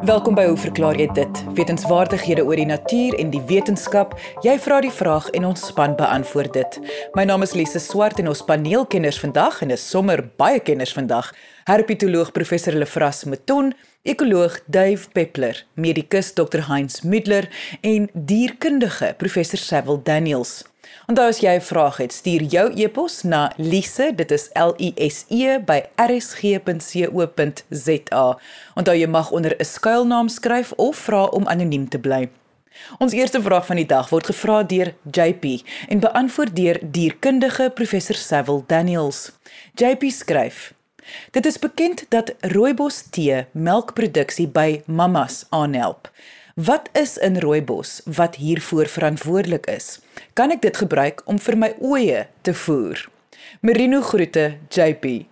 Welkom by Hoe verklaar jy dit? Wetenskapwaardighede oor die natuur en die wetenskap. Jy vra die vraag en ons span beantwoord dit. My naam is Lise Swart en ons paneelkenners vandag en is sommer baie kenners vandag. Herpetoloog professor Lefras Meton, ekoloog Dave Peppler, medikus Dr Heinz Müdler en dierkundige professor Sewil Daniels. Onthou as jy 'n vraag het, stuur jou e-pos na lise, dit is L I S E by rsg.co.za. Onthou jy mag onder 'n skuilnaam skryf of vra om anoniem te bly. Ons eerste vraag van die dag word gevra deur JP en beantwoord deur dierkundige professor Sewil Daniels. JP skryf: Dit is bekend dat rooibos tee melkproduksie by mammas aanhelp. Wat is in rooibos wat hiervoor verantwoordelik is? Kan ek dit gebruik om vir my oeye te voer? Merino groete JP.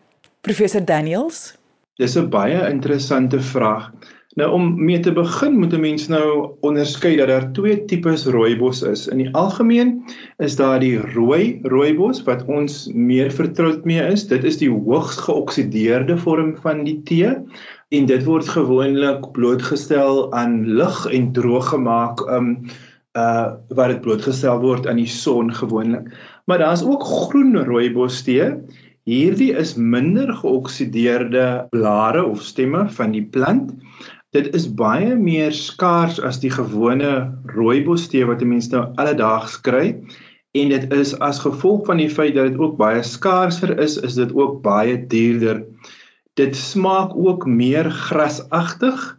Professor Daniels. Dis 'n baie interessante vraag. Nou om mee te begin moet 'n mens nou onderskei dat daar twee tipes rooibos is. In die algemeen is daar die rooi rooibos wat ons meer vertroud mee is. Dit is die hoogs geoksideerde vorm van die tee en dit word gewoonlik blootgestel aan lig en droog gemaak um uh waar dit blootgestel word aan die son gewoonlik. Maar daar's ook groen rooibos tee. Hierdie is minder geoksideerde blare of stemme van die plant. Dit is baie meer skaars as die gewone rooibos tee wat mense nou alledaags kry en dit is as gevolg van die feit dat dit ook baie skaarser is, is dit ook baie duurder dit smaak ook meer grasagtig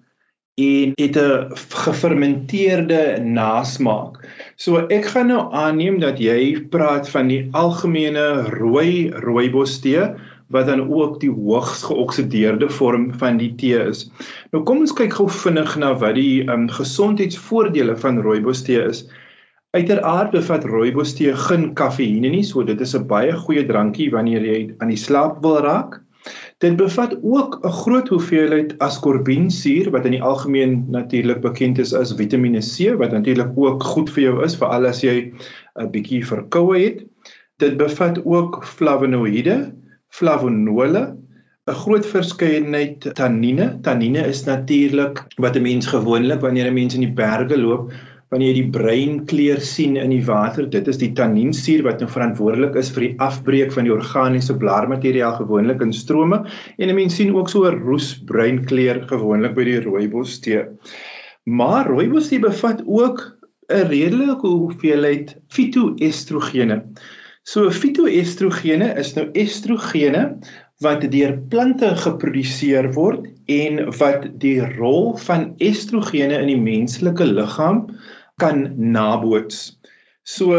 en het 'n gefermenteerde nasmaak. So ek gaan nou aanneem dat jy praat van die algemene rooi rooibos tee wat dan ook die hoogs geoksideerde vorm van die tee is. Nou kom ons kyk gou vinnig na wat die um, gesondheidsvoordele van rooibos tee is. Uiteraard bevat rooibos tee geen kafeïne nie, so dit is 'n baie goeie drankie wanneer jy aan die slaap wil raak. Dit bevat ook 'n groot hoeveelheid ascorbinsuur wat in die algemeen natuurlik bekend is as Vitamiene C wat natuurlik ook goed vir jou is veral as jy 'n bietjie verkoue het. Dit bevat ook flavonoïde, flavonole, 'n groot verskeidenheid tannine. Tannine is natuurlik wat 'n mens gewoonlik wanneer 'n mens in die berge loop wanneer jy die breinkleur sien in die water, dit is die tanniensuur wat nou verantwoordelik is vir die afbreek van die organiese blaarmateriaal gewoonlik in strome en 'n mens sien ook so 'n roesbreinkleur gewoonlik by die rooibos tee. Maar rooibos tee bevat ook 'n redelike hoeveelheid fitoestrogene. So fitoestrogene is nou estrogene wat deur plante geproduseer word en wat die rol van estrogene in die menslike liggaam kan naboots. So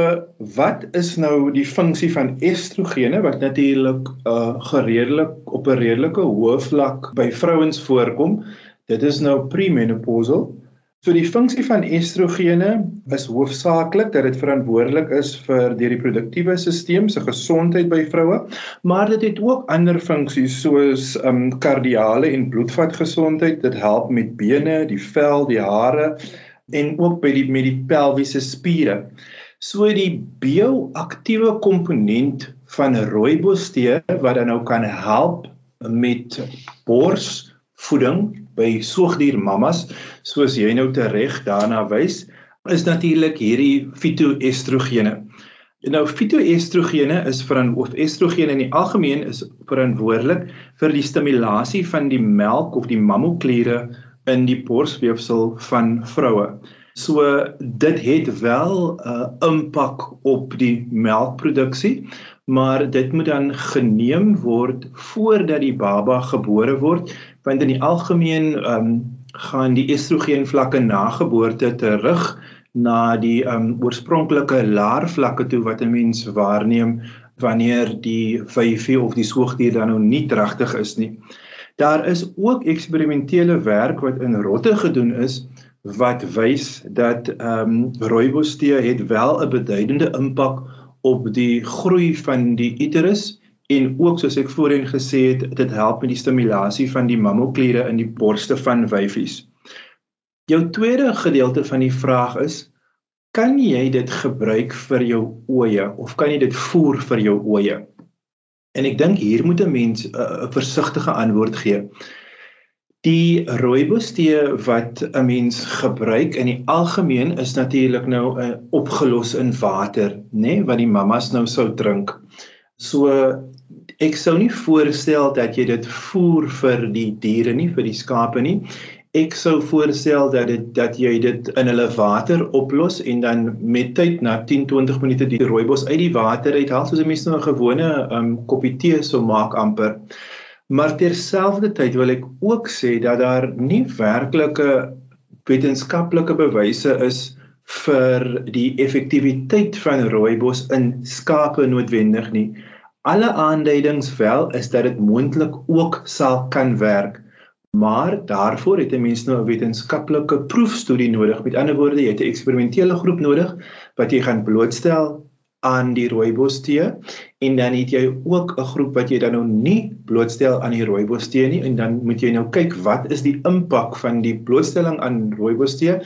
wat is nou die funksie van estrogene wat natuurlik uh gereedelik op 'n redelike hoë vlak by vrouens voorkom? Dit is nou premenopausal. So die funksie van estrogene is hoofsaaklik dat dit verantwoordelik is vir die reproduktiewe stelsel se gesondheid by vroue, maar dit het ook ander funksies soos um kardiale en bloedvatgesondheid. Dit help met bene, die vel, die hare en ook by die met die pelviese spiere. So die bioaktiewe komponent van rooibostee wat dan nou kan help met borsvoeding by soogdiermammas soos jy nou tereg daarna wys is natuurlik hierdie fitoestrogene. Nou fitoestrogene is vir of estrogene in die algemeen is verantwoordelik vir die stimulasie van die melk of die mammokliere in die borsweefsel van vroue. So dit het wel 'n uh, impak op die melkproduksie, maar dit moet dan geneem word voordat die baba gebore word, want in die algemeen um, gaan die estrogen vlakke na geboorte terug na die um, oorspronklike laer vlakke toe wat 'n mens waarneem wanneer die vyfie of die soogdier dan nou nie regtig is nie. Daar is ook eksperimentele werk wat in rotte gedoen is wat wys dat ehm um, rooibostee het wel 'n beduidende impak op die groei van die uterus en ook soos ek voorheen gesê het dit help met die stimulasie van die mammokliere in die borste van wyfies. Jou tweede gedeelte van die vraag is kan jy dit gebruik vir jou oeye of kan jy dit voer vir jou oeye? En ek dink hier moet 'n mens 'n uh, versigtige antwoord gee. Die rooibostee wat 'n mens gebruik in die algemeen is natuurlik nou uh, opgelos in water, nê, nee, wat die mammas nou sou drink. So ek sou nie voorstel dat jy dit voer vir die diere nie, vir die skape nie. Ek sou voorstel dat dit dat jy dit in hulle water oplos en dan met tyd na 10-20 minute die rooibos uit die water uithaal soos 'n mens nou 'n gewone um, koppie tee sou maak amper. Maar terselfdertyd wil ek ook sê dat daar nie werklike wetenskaplike bewyse is vir die effektiwiteit van rooibos in skape noodwendig nie. Alle aanduidings wel is dat dit moontlik ook sal kan werk. Maar daarvoor het 'n mens nou 'n wetenskaplike proefstudie nodig. Met ander woorde, jy het 'n eksperimentele groep nodig wat jy gaan blootstel aan die rooibos tee en dan het jy ook 'n groep wat jy dan nou nie blootstel aan die rooibos tee nie en dan moet jy nou kyk wat is die impak van die blootstelling aan rooibos tee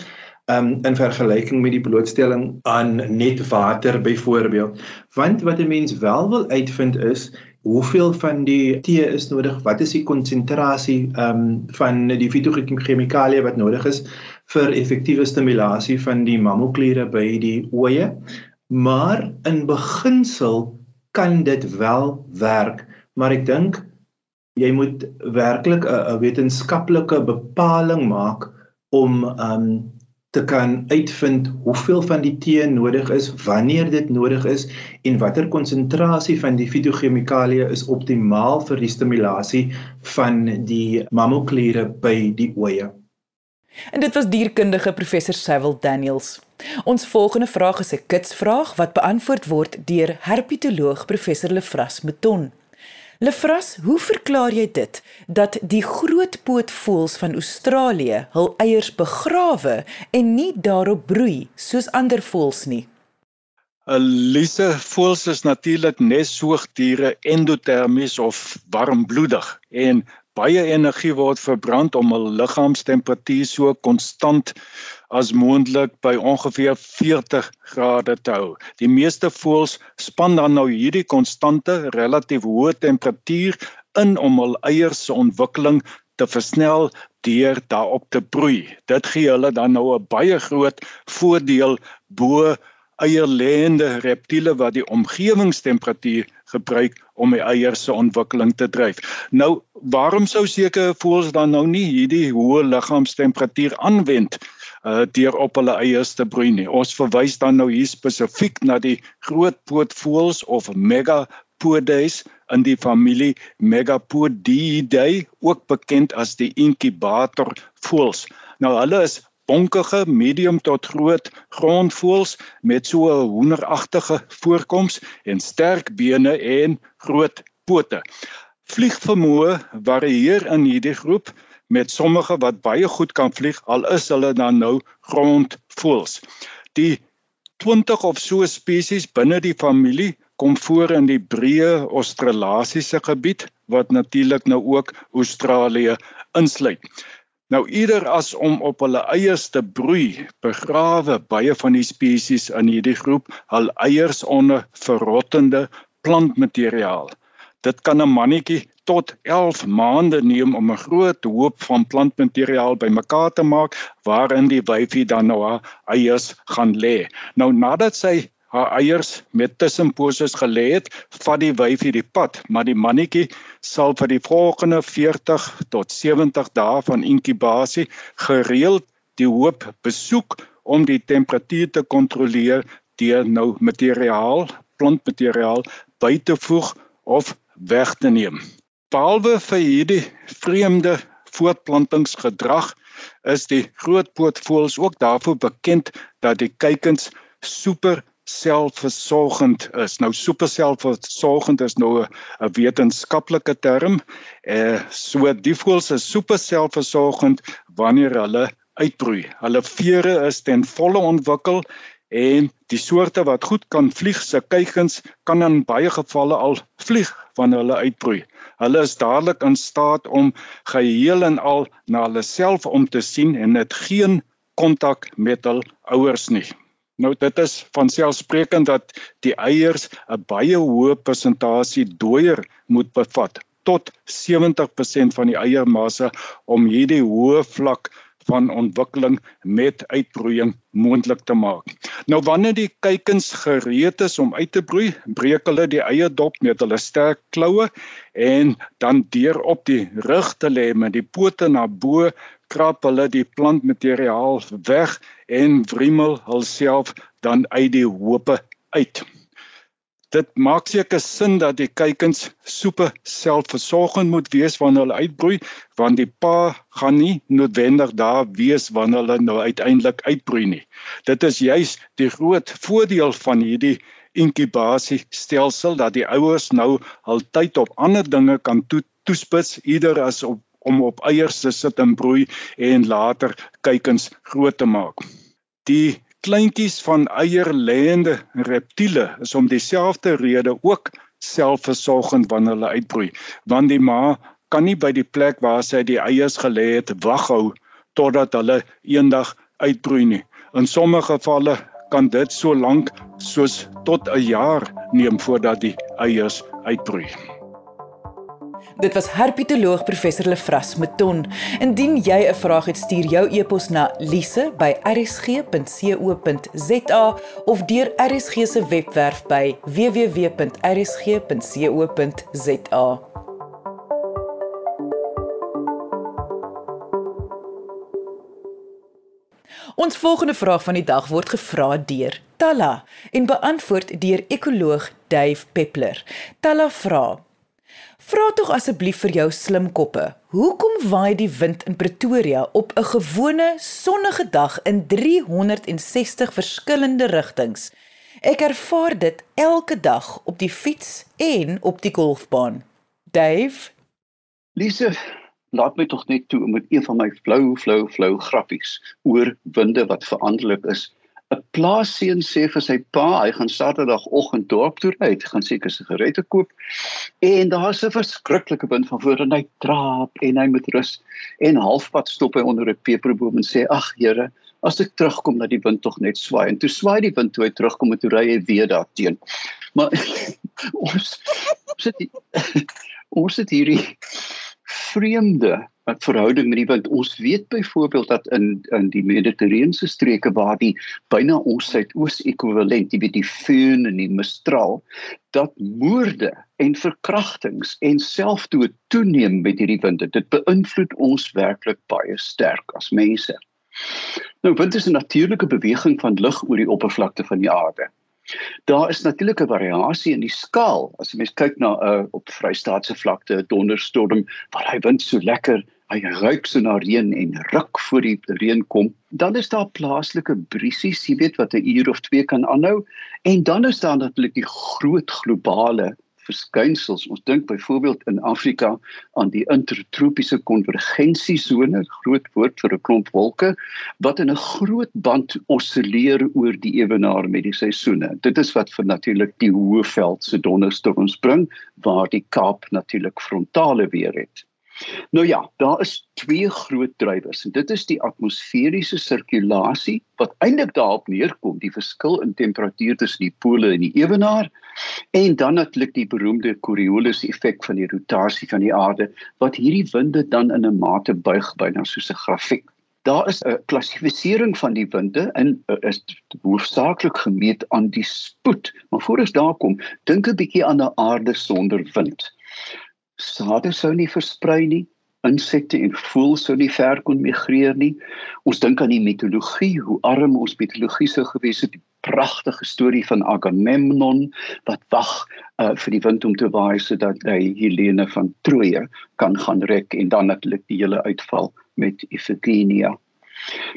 um, in vergelyking met die blootstelling aan net water byvoorbeeld want wat 'n mens wel wil uitvind is hoeveel van die tee is nodig? Wat is die konsentrasie um, van die fitogekemikalie wat nodig is vir effektiewe stimulasie van die mammokliere by die oeye Maar in beginsel kan dit wel werk, maar ek dink jy moet werklik 'n wetenskaplike bepaling maak om um te kan uitvind hoeveel van die tee nodig is, wanneer dit nodig is en watter konsentrasie van die fitogekemikalie is optimaal vir die stimulasie van die mammokliere by die oeye. En dit was dierkundige professor Sewil Daniels. Ons volgende vraag is 'n kitsvraag wat beantwoord word deur herpetoloog professor Lefras Meton. Lefras, hoe verklaar jy dit dat die grootpootvoëls van Australië hul eiers begrawe en nie daarop broei soos ander voëls nie? Elise voëls is natuurlik nessoogdiere endotermies of warmbloedig en baie energie word verbrand om hul liggaamstemperatuur so konstant as moontlik by ongeveer 40 grade te hou. Die meeste voëls span dan nou hierdie konstante relatief hoë temperatuur in om hul eiers se ontwikkeling te versnel deur daarop te broei. Dit gee hulle dan nou 'n baie groot voordeel bo eierlêende reptiele wat die omgewingstemperatuur gebruik om die eiers se ontwikkeling te dryf. Nou, waarom sou sekere voëls dan nou nie hierdie hoë liggaamstemperatuur aanwend uh deur op hulle eiers te broei nie? Ons verwys dan nou hier spesifiek na die grootpootvoëls of Megapodidae in die familie Megapodidae, ook bekend as die inkubator voëls. Nou hulle is bonkige medium tot groot grondvoëls met so 'n hoenderagtige voorkoms en sterk bene en groot pote. Vliegvermoë varieer in hierdie groep met sommige wat baie goed kan vlieg al is hulle dan nou grondvoëls. Die 20 of so spesies binne die familie kom voor in die breë Australasiese gebied wat natuurlik nou ook Australië insluit. Nou eerder as om op hulle eiers te broei, begrawe baie van die spesies in hierdie groep hul eiers onder verrottende plantmateriaal. Dit kan 'n mannetjie tot 11 maande neem om 'n groot hoop van plantmateriaal bymekaar te maak waarin die wyfie dan nou haar eiers gaan lê. Nou nadat sy haar eiers met tussenposes gelê het, vat die wyfie die pad, maar die mannetjie sal vir die volgende 40 tot 70 dae van inkubasie gereeld die hoop besoek om die temperatuur te kontroleer deur nou materiaal, plantmateriaal by te voeg of weg te neem. Behalwe vir hierdie vreemde voortplantingsgedrag is die grootpootvoëls ook daarvoor bekend dat die kuikens super selfversorgend is. Nou super selfversorgend is nou 'n wetenskaplike term. Eh so die voëls is super selfversorgend wanneer hulle uitbroei. Hulle vere is ten volle ontwikkel en die soorte wat goed kan vlieg se kuikens kan in baie gevalle al vlieg wanneer hulle uitbroei. Hulle is dadelik in staat om geheel en al na hulle self om te sien en het geen kontak met hul ouers nie. Nou dit is van selfsprekend dat die eiers 'n baie hoë persentasie dooier moet bevat. tot 70% van die eiermassa om hierdie hoë vlak van ontwikkeling met uitbroeiing moontlik te maak. Nou wanneer die kuikens gereed is om uit te broei, breek hulle die eierdop met hulle sterk kloue en dan deur op die rug te lê met die pote na bo, krap hulle die plantmateriaal weg en wrimmel hulself dan uit die hope uit. Dit maak seker sin dat die kuikens soepe selfversorgend moet wees wanneer hulle uitbroei, want die pa gaan nie noodwendig daar wees wanneer hulle nou uiteindelik uitbroei nie. Dit is juis die groot voordeel van hierdie inkubasiestelsel dat die ouers nou hul tyd op ander dinge kan to toespits eerder as op om op eiers te sit en broei en later kuikens groot te maak. Die kleintjies van eierlêende reptiele is om dieselfde rede ook selfversorgend wanneer hulle uitbroei, want die ma kan nie by die plek waar sy die eiers gelê het waghou totdat hulle eendag uitbroei nie. In sommige gevalle kan dit so lank soos tot 'n jaar neem voordat die eiers uitbroei. Dit was herpetoloog professor Lefras Meton. Indien jy 'n vraag het, stuur jou e-pos na lise@rsg.co.za of deur RSG se webwerf by www.rsg.co.za. Ons volgende vraag van die dag word gevra deur Talla en beantwoord deur ekoloog Dave Peppler. Talla vra: Vra tog asseblief vir jou slim koppe. Hoekom waai die wind in Pretoria op 'n gewone sonnige dag in 360 verskillende rigtings? Ek ervaar dit elke dag op die fiets en op die golfbaan. Dave, Lise, laat my tog net toe om met een van my flou flou flou grappies oor winde wat veranderlik is 'n plaasseun sê vir sy pa hy gaan Saterdagoggend dorp toe ry, hy gaan seker sigarette koop. En daar's 'n verskriklike wind van voor en hy traap en hy moet rus en halfpad stop hy onder 'n peperboom en sê ag Here, as ek terugkom dat die wind tog net swaai. En toe swaai die wind toe hy terugkom en toe ry hy weer daarteen. Maar ons sit ons sit hierdie vreemde wat verhouding met die wind. Ons weet byvoorbeeld dat in in die Mediterrane streke waar die byna ons suidoos ekwivalent, jy weet die Föhn en die Mistral, dat moorde en verkrachtings en selfdood toeneem met hierdie winde. Dit beïnvloed ons werklik baie sterk as mense. Nou wind is 'n natuurlike beweging van lug oor die oppervlakte van die aarde. Daar is natuurlik 'n variasie in die skaal. As jy mens kyk na 'n uh, op Vrystaatse vlakte donderstorm waar hy wind so lekker, hy ruik so na reën en ruk voor die reën kom, dan is daar plaaslike briesies, jy weet wat 'n uur of twee kan aanhou, en dan is daar natuurlik die groot globale verskynsels. Ons dink byvoorbeeld in Afrika aan die intertropiese konvergensiesone, groot woord vir 'n klomp wolke wat in 'n groot band osilleer oor die ewenaar met die seisoene. Dit is wat vir natuurlik die Hoëveld se donderstorms bring waar die Kaap natuurlik frontale weer het. Nou ja, daar is twee groot drywers en dit is die atmosferiese sirkulasie wat eintlik daarop neerkom die verskil in temperatuur tussen die pole en die ewenaar en dan natuurlik die beroemde Coriolis effek van die rotasie van die aarde wat hierdie winde dan in 'n mate buig byna soos 'n grafiek. Daar is 'n klassifisering van die winde en uh, is hoofsaaklik gemeet aan die spoed. Maar voor ons daar kom, dink 'n bietjie aan 'n aarde sonder wind sade sou nie versprei nie insekte en voëls sou nie ver kon migreer nie. Ons dink aan die mitologie hoe arm ons mitologie sou gewees het die pragtige storie van Agamemnon wat wag uh, vir die wind om te waai sodat hy Helene van Troje kan gaan rek en dan natuurlik die hele uitval met Iphigenia.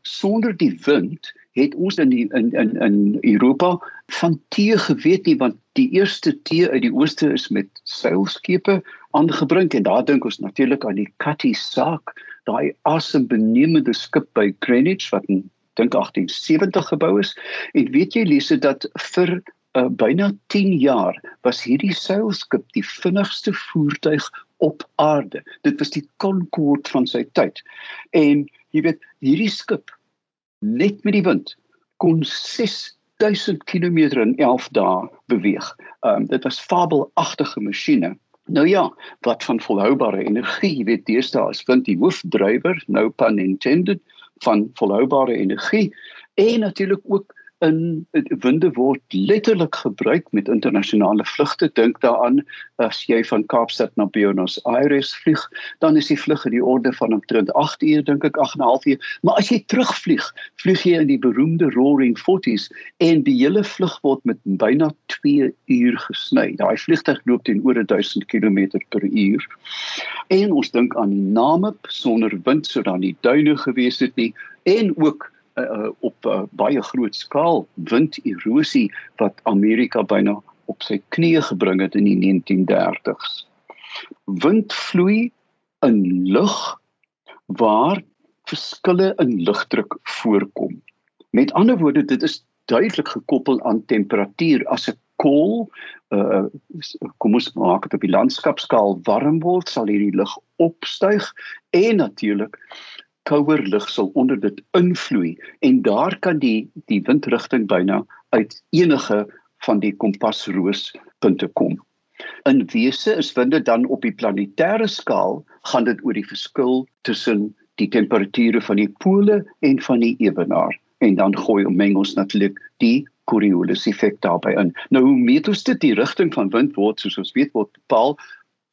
Sonder die wind het ons in die, in in in Europa van tee geweet nie want die eerste tee uit die ooste is met seilskepe aangebring en daar dink ons natuurlik aan die Cutty saak daai asembenemende skip by Greenwich wat in dink 1870 gebou is. En weet jy Lise dat vir uh, byna 10 jaar was hierdie seilskip die vinnigste voertuig op aarde. Dit was die Concorde van sy tyd. En jy weet hierdie skip net met die wind kon 6000 km in 11 dae beweeg. Ehm um, dit was fabelagtige masjiene Nou ja, wat van volhoubare energie, jy weet deesdae is wind die hoofdrywer, no pun intended, van volhoubare energie en natuurlik ook in winde word letterlik gebruik met internasionale vlugte. Dink daaraan as jy van Kaapstad na Buenos Aires vlieg dan is die vlug in die orde van omtrent 8 uur dink ek 8 en 'n half uur. Maar as jy terugvlieg vlieg jy in die beroemde roaring 40s en die hele vlug word met byna 2 uur gesny daai vliegtuig loop teen oor 1000 km per uur. En ons dink aan die Namib sonder wind sou dan die duine gewees het nie. En ook uh, op 'n uh, baie groot skaal winderosie wat Amerika byna op sy knieë gebring het in die 1930s. Wind vloei in lug waar verskille in lugdruk voorkom. Met ander woorde, dit is duidelik gekoppel aan temperatuur. As 'n kool uh kom ons maak dit op die landskapskaal warm word, sal hierdie lug opstyg en natuurlik kouer lug sal onder dit invloei en daar kan die die windrigting byna uit enige van die kompasroospunte kom. In wese is winde dan op die planetêre skaal gaan dit oor die verskil tussen die temperature van die pole en van die ewenaar en dan gooi omeng ons natuurlik die Coriolis effek daarbey in. Nou hoe meet ons dit die rigting van wind word soos ons weet word bepaal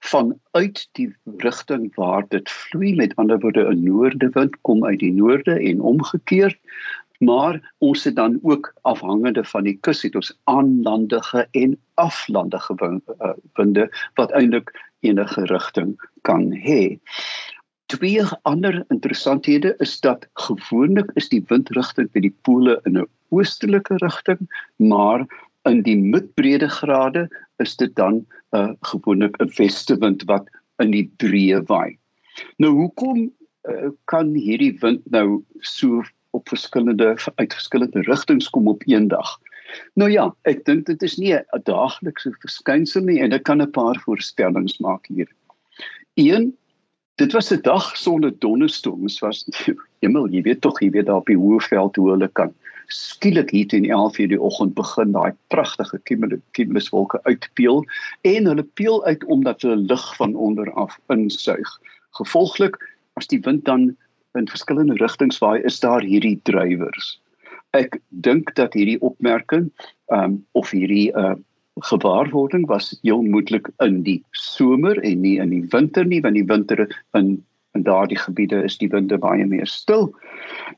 vanuit die rigting waar dit vloei met ander woorde 'n noorde wind kom uit die noorde en omgekeerd maar ons het dan ook afhangende van die kus het ons aanlandige en aflandige eh, winde wat eintlik enige rigting kan hê. Twee ander interessanthede is dat gewoonlik is die windrigting by die pole in 'n oostelike rigting, maar in die midbreedtegrade is dit dan 'n uh, gewoonlik 'n westewind wat in die breë waai. Nou hoekom uh, kan hierdie wind nou so op verskillende uit verskillende rigtings kom op een dag? Nou ja, ek dink dit is nie 'n daaglikse verskynsel nie en ek kan 'n paar voorspellings maak hier. Een Dit was 'n dag sonder donderstorms was hemel jy weet tog jy weet daar op die Hoëveld hoe hulle kan skielik hier teen 11:00 die oggend begin daai pragtige cumuluswolke uitpeel en hulle peel uit omdat hulle lug van onder af insuig. Gevolglik as die wind dan in verskillende rigtings waai, is daar hierdie drywers. Ek dink dat hierdie opmerking um of hierdie uh gewaarwording was heel moontlik in die somer en nie in die winter nie want die winter in in daardie gebiede is die winde baie meer stil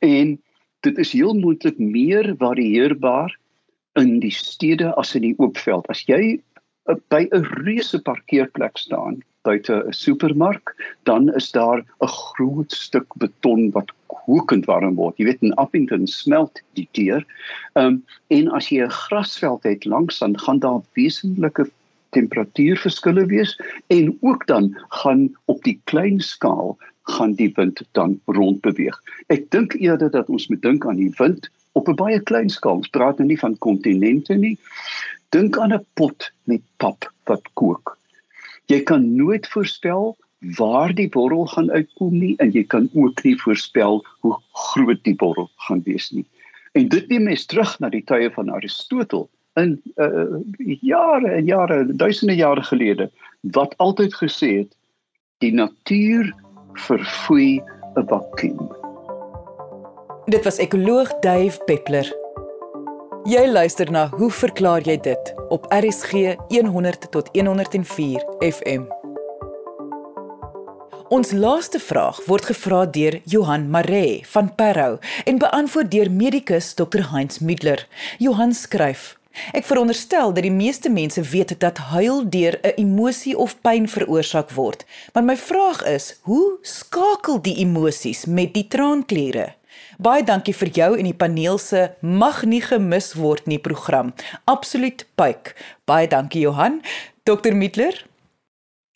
en dit is heel moontlik meer varieerbaar in die stede as in die oop veld. As jy uh, by 'n reuse parkeerplek staan buite 'n supermark, dan is daar 'n groot stuk beton wat kokend warm word. Jy weet in Appington smelt die teer. Ehm um, en as jy 'n grasveld het langs dan gaan daar wesenlike temperatuurverskille wees en ook dan gaan op die klein skaal gaan die wind dan rondbeweeg. Ek dink eerder dat ons moet dink aan die wind op 'n baie klein skaal. Ons praat nou nie van kontinente nie. Dink aan 'n pot met pap wat kook. Jy kan nooit voorspel waar die borrel gaan uitkom nie en jy kan ook nie voorspel hoe groot die borrel gaan wees nie. En dit neem mes terug na die tye van Aristoteles in uh, jare en jare, duisende jare gelede wat altyd gesê het die natuur verfoei 'n vakuum. Dit was ekoloog Dave Peppler. Jy luister na Hoe verklaar jy dit op RSG 100 tot 104 FM. Ons laaste vraag word gevra deur Johan Maree van Parow en beantwoord deur medikus Dr Heinz Middler. Johan skryf: Ek veronderstel dat die meeste mense weet dat huil deur 'n emosie of pyn veroorsaak word. Maar my vraag is, hoe skakel die emosies met die traankliere? Baie dankie vir jou en die paneel se mag nie gemis word nie program. Absoluut pyk. Baie dankie Johan. Dr Mittler.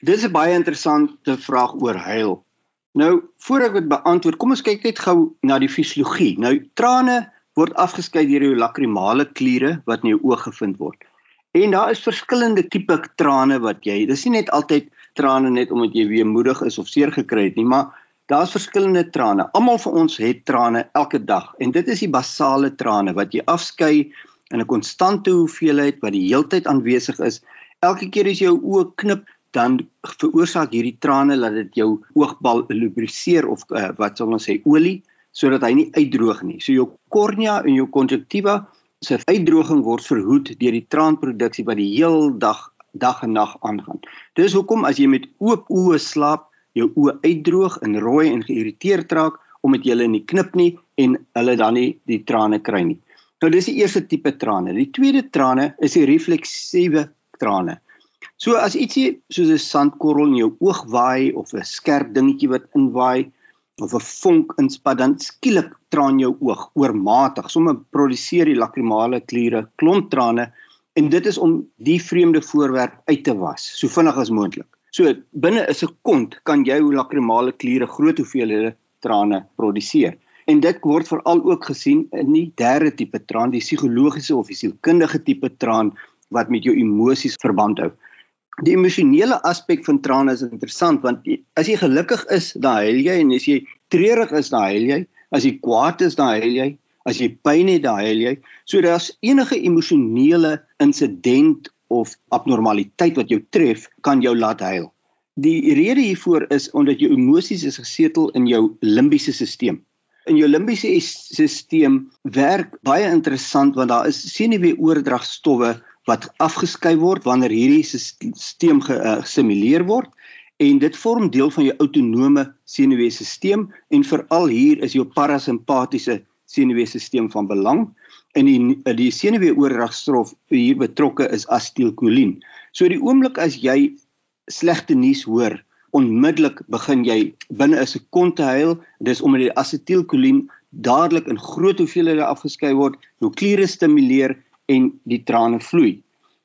Dis 'n baie interessante vraag oor huil. Nou, voor ek dit beantwoord, kom ons kyk net gou na die fisiologie. Nou, trane word afgeskei deur jou lakrimale kliere wat in jou oë gevind word. En daar is verskillende tipe trane wat jy, dis nie net altyd trane net omdat jy weemoedig is of seer gekry het nie, maar daar's verskillende trane. Almal van ons het trane elke dag en dit is die basale trane wat jy afskei in 'n konstante hoeveelheid wat die heeltyd aanwesig is. Elke keer as jou oë knip, dan veroorsaak hierdie trane dat dit jou oogbal lubriseer of uh, wat sal ons sê olie sodat hy nie uitdroog nie. So jou kornea en jou konjektiva se uitdroging word verhoed deur die traanproduksie wat die heel dag dag en nag aangaan. Dis hoekom as jy met oop oë slaap, jou oë uitdroog en rooi en geïrriteerd raak omdat jy hulle nie knip nie en hulle dan nie die trane kry nie. Nou dis die eerste tipe trane. Die tweede trane is die refleksiewe trane. So as ietsie soos 'n sandkorrel in jou oog waai of 'n skerp dingetjie wat inwaai, of 'n vonk inspat dan skielik traan jou oog oormatig. Sommige produseer die lakrimale kliere klomp trane en dit is om die vreemde voorwerp uit te was so vinnig as moontlik. So binne 'n sekond kan jou lakrimale kliere groot hoeveelhede trane produseer. En dit word veral ook gesien in die derde tipe traan, die psigologiese of die sielkundige tipe traan wat met jou emosies verband hou. Die emosionele aspek van trane is interessant want as jy gelukkig is, dan huil jy en as jy treurig is, dan huil jy. As jy kwaad is, dan huil jy. As jy pyn het, dan huil jy. So daar's enige emosionele insident of abnormaliteit wat jou tref, kan jou laat huil. Die rede hiervoor is omdat jou emosies is gesetel in jou limbiese stelsel. In jou limbiese stelsel werk baie interessant want daar is senuweeoordragstowwe wat afgeskei word wanneer hierdie stelsel gesimuleer word en dit vorm deel van jou autonome senuweestelsel en veral hier is jou parasimpatiese senuweestelsel van belang en die die senuweeoordragstof hier betrokke is asetilkolien. So die oomblik as jy slegte nuus hoor, onmiddellik begin jy binne 'n sekonde huil. Dis omdat die asetilkolien dadelik in groot hoeveelhede afgeskei word, jou kliere stimuleer en die trane vloei.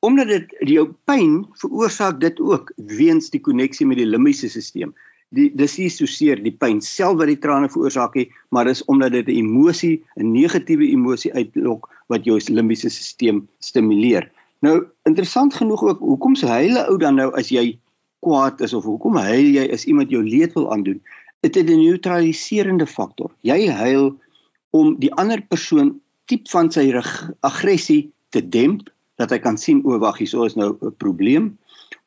Omdat dit jou pyn veroorsaak dit ook weens die koneksie met die limbiese stelsel. Die dis nie so seer die pyn self wat die trane veroorsaak nie, maar dis omdat dit 'n emosie, 'n negatiewe emosie uitlok wat jou limbiese stelsel stimuleer. Nou interessant genoeg ook, hoekom se huile ou dan nou as jy kwaad is of hoekom huil jy as iemand jou leed wil aandoen? Dit het 'n neutraliserende faktor. Jy huil om die ander persoon tipe van sy aggressie te demp dat hy kan sien o wag hier is nou 'n probleem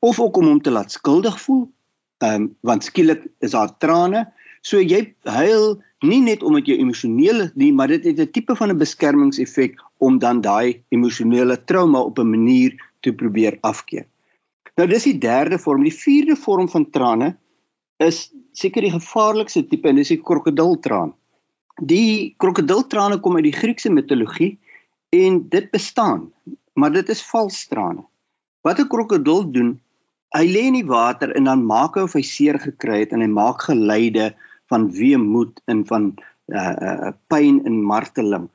of ook om hom te laat skuldig voel um, want skielik is daar trane. So jy huil nie net omdat jy emosioneel is nie maar dit het 'n tipe van 'n beskermingseffek om dan daai emosionele trauma op 'n manier te probeer afkeer. Nou dis die derde vorm. Die vierde vorm van trane is seker die gevaarlikste tipe en dis die krokodiltraan die krokodiltrane kom uit die Griekse mitologie en dit bestaan maar dit is vals trane. Wat 'n krokodil doen hy lê in die water en dan maak hy of hy seer gekry het en hy maak geluide van weemoed en van uh uh pyn en marteling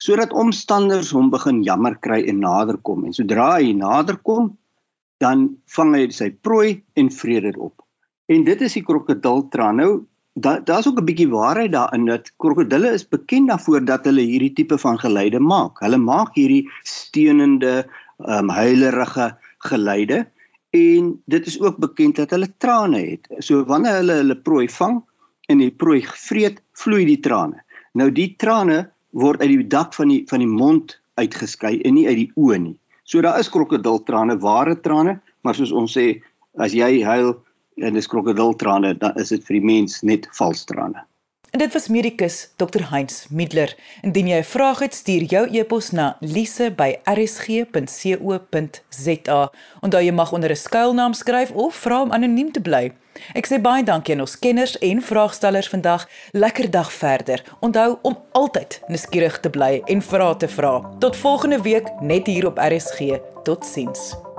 sodat omstanders hom begin jammer kry en naderkom en sodra hy naderkom dan vang hy sy prooi en vreet dit op. En dit is die krokodiltraan. Nou daar's da ook 'n bietjie waarheid daarin dat krokodille is bekend daarvoor dat hulle hierdie tipe van geluide maak. Hulle maak hierdie steunende, ehm um, huilerige geluide en dit is ook bekend dat hulle trane het. So wanneer hulle hulle prooi vang en die prooi vreet, vloei die trane. Nou die trane word uit die dak van die van die mond uitgeskei en nie uit die oë nie. So daar is krokodiltrane, ware trane, maar soos ons sê, as jy huil en dis krokodiltrane, dan is dit vir die mens net vals trane. En dit was medikus Dr Heinz Middler. Indien jy 'n vraag het, stuur jou e-pos na lise@rsg.co.za. Onthou jy mag onder 'n skuilnaam skryf of vra om anoniem te bly. Ek sê baie dankie aan ons kenners en vraagstellers vandag. Lekker dag verder. Onthou om altyd nuuskierig te bly en vra te vra. Tot volgende week net hier op RSG. Totsiens.